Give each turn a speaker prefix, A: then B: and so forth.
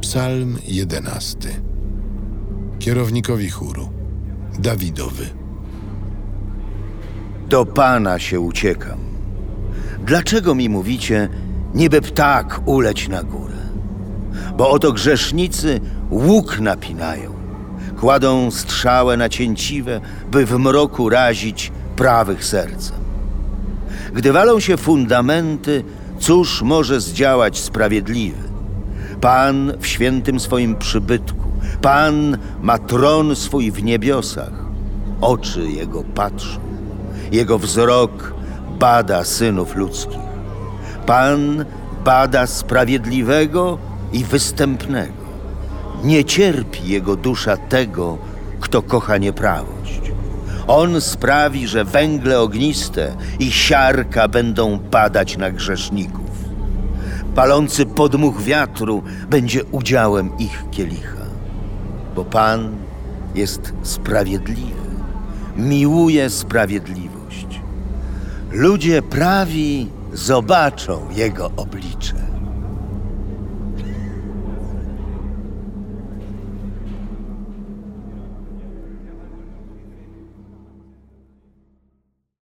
A: Psalm jedenasty. Kierownikowi chóru. Dawidowy.
B: Do Pana się uciekam. Dlaczego mi mówicie, niby ptak uleć na górę? Bo oto grzesznicy łuk napinają, kładą strzałę na cięciwe, by w mroku razić prawych sercem. Gdy walą się fundamenty, cóż może zdziałać sprawiedliwy? Pan w świętym swoim przybytku, Pan ma tron swój w niebiosach, oczy Jego patrzą, Jego wzrok bada synów ludzkich. Pan bada sprawiedliwego i występnego. Nie cierpi jego dusza tego, kto kocha nieprawość. On sprawi, że węgle ogniste i siarka będą padać na grzeszników. Palący podmuch wiatru będzie udziałem ich kielicha. Bo Pan jest sprawiedliwy, miłuje sprawiedliwość. Ludzie prawi zobaczą Jego oblicze.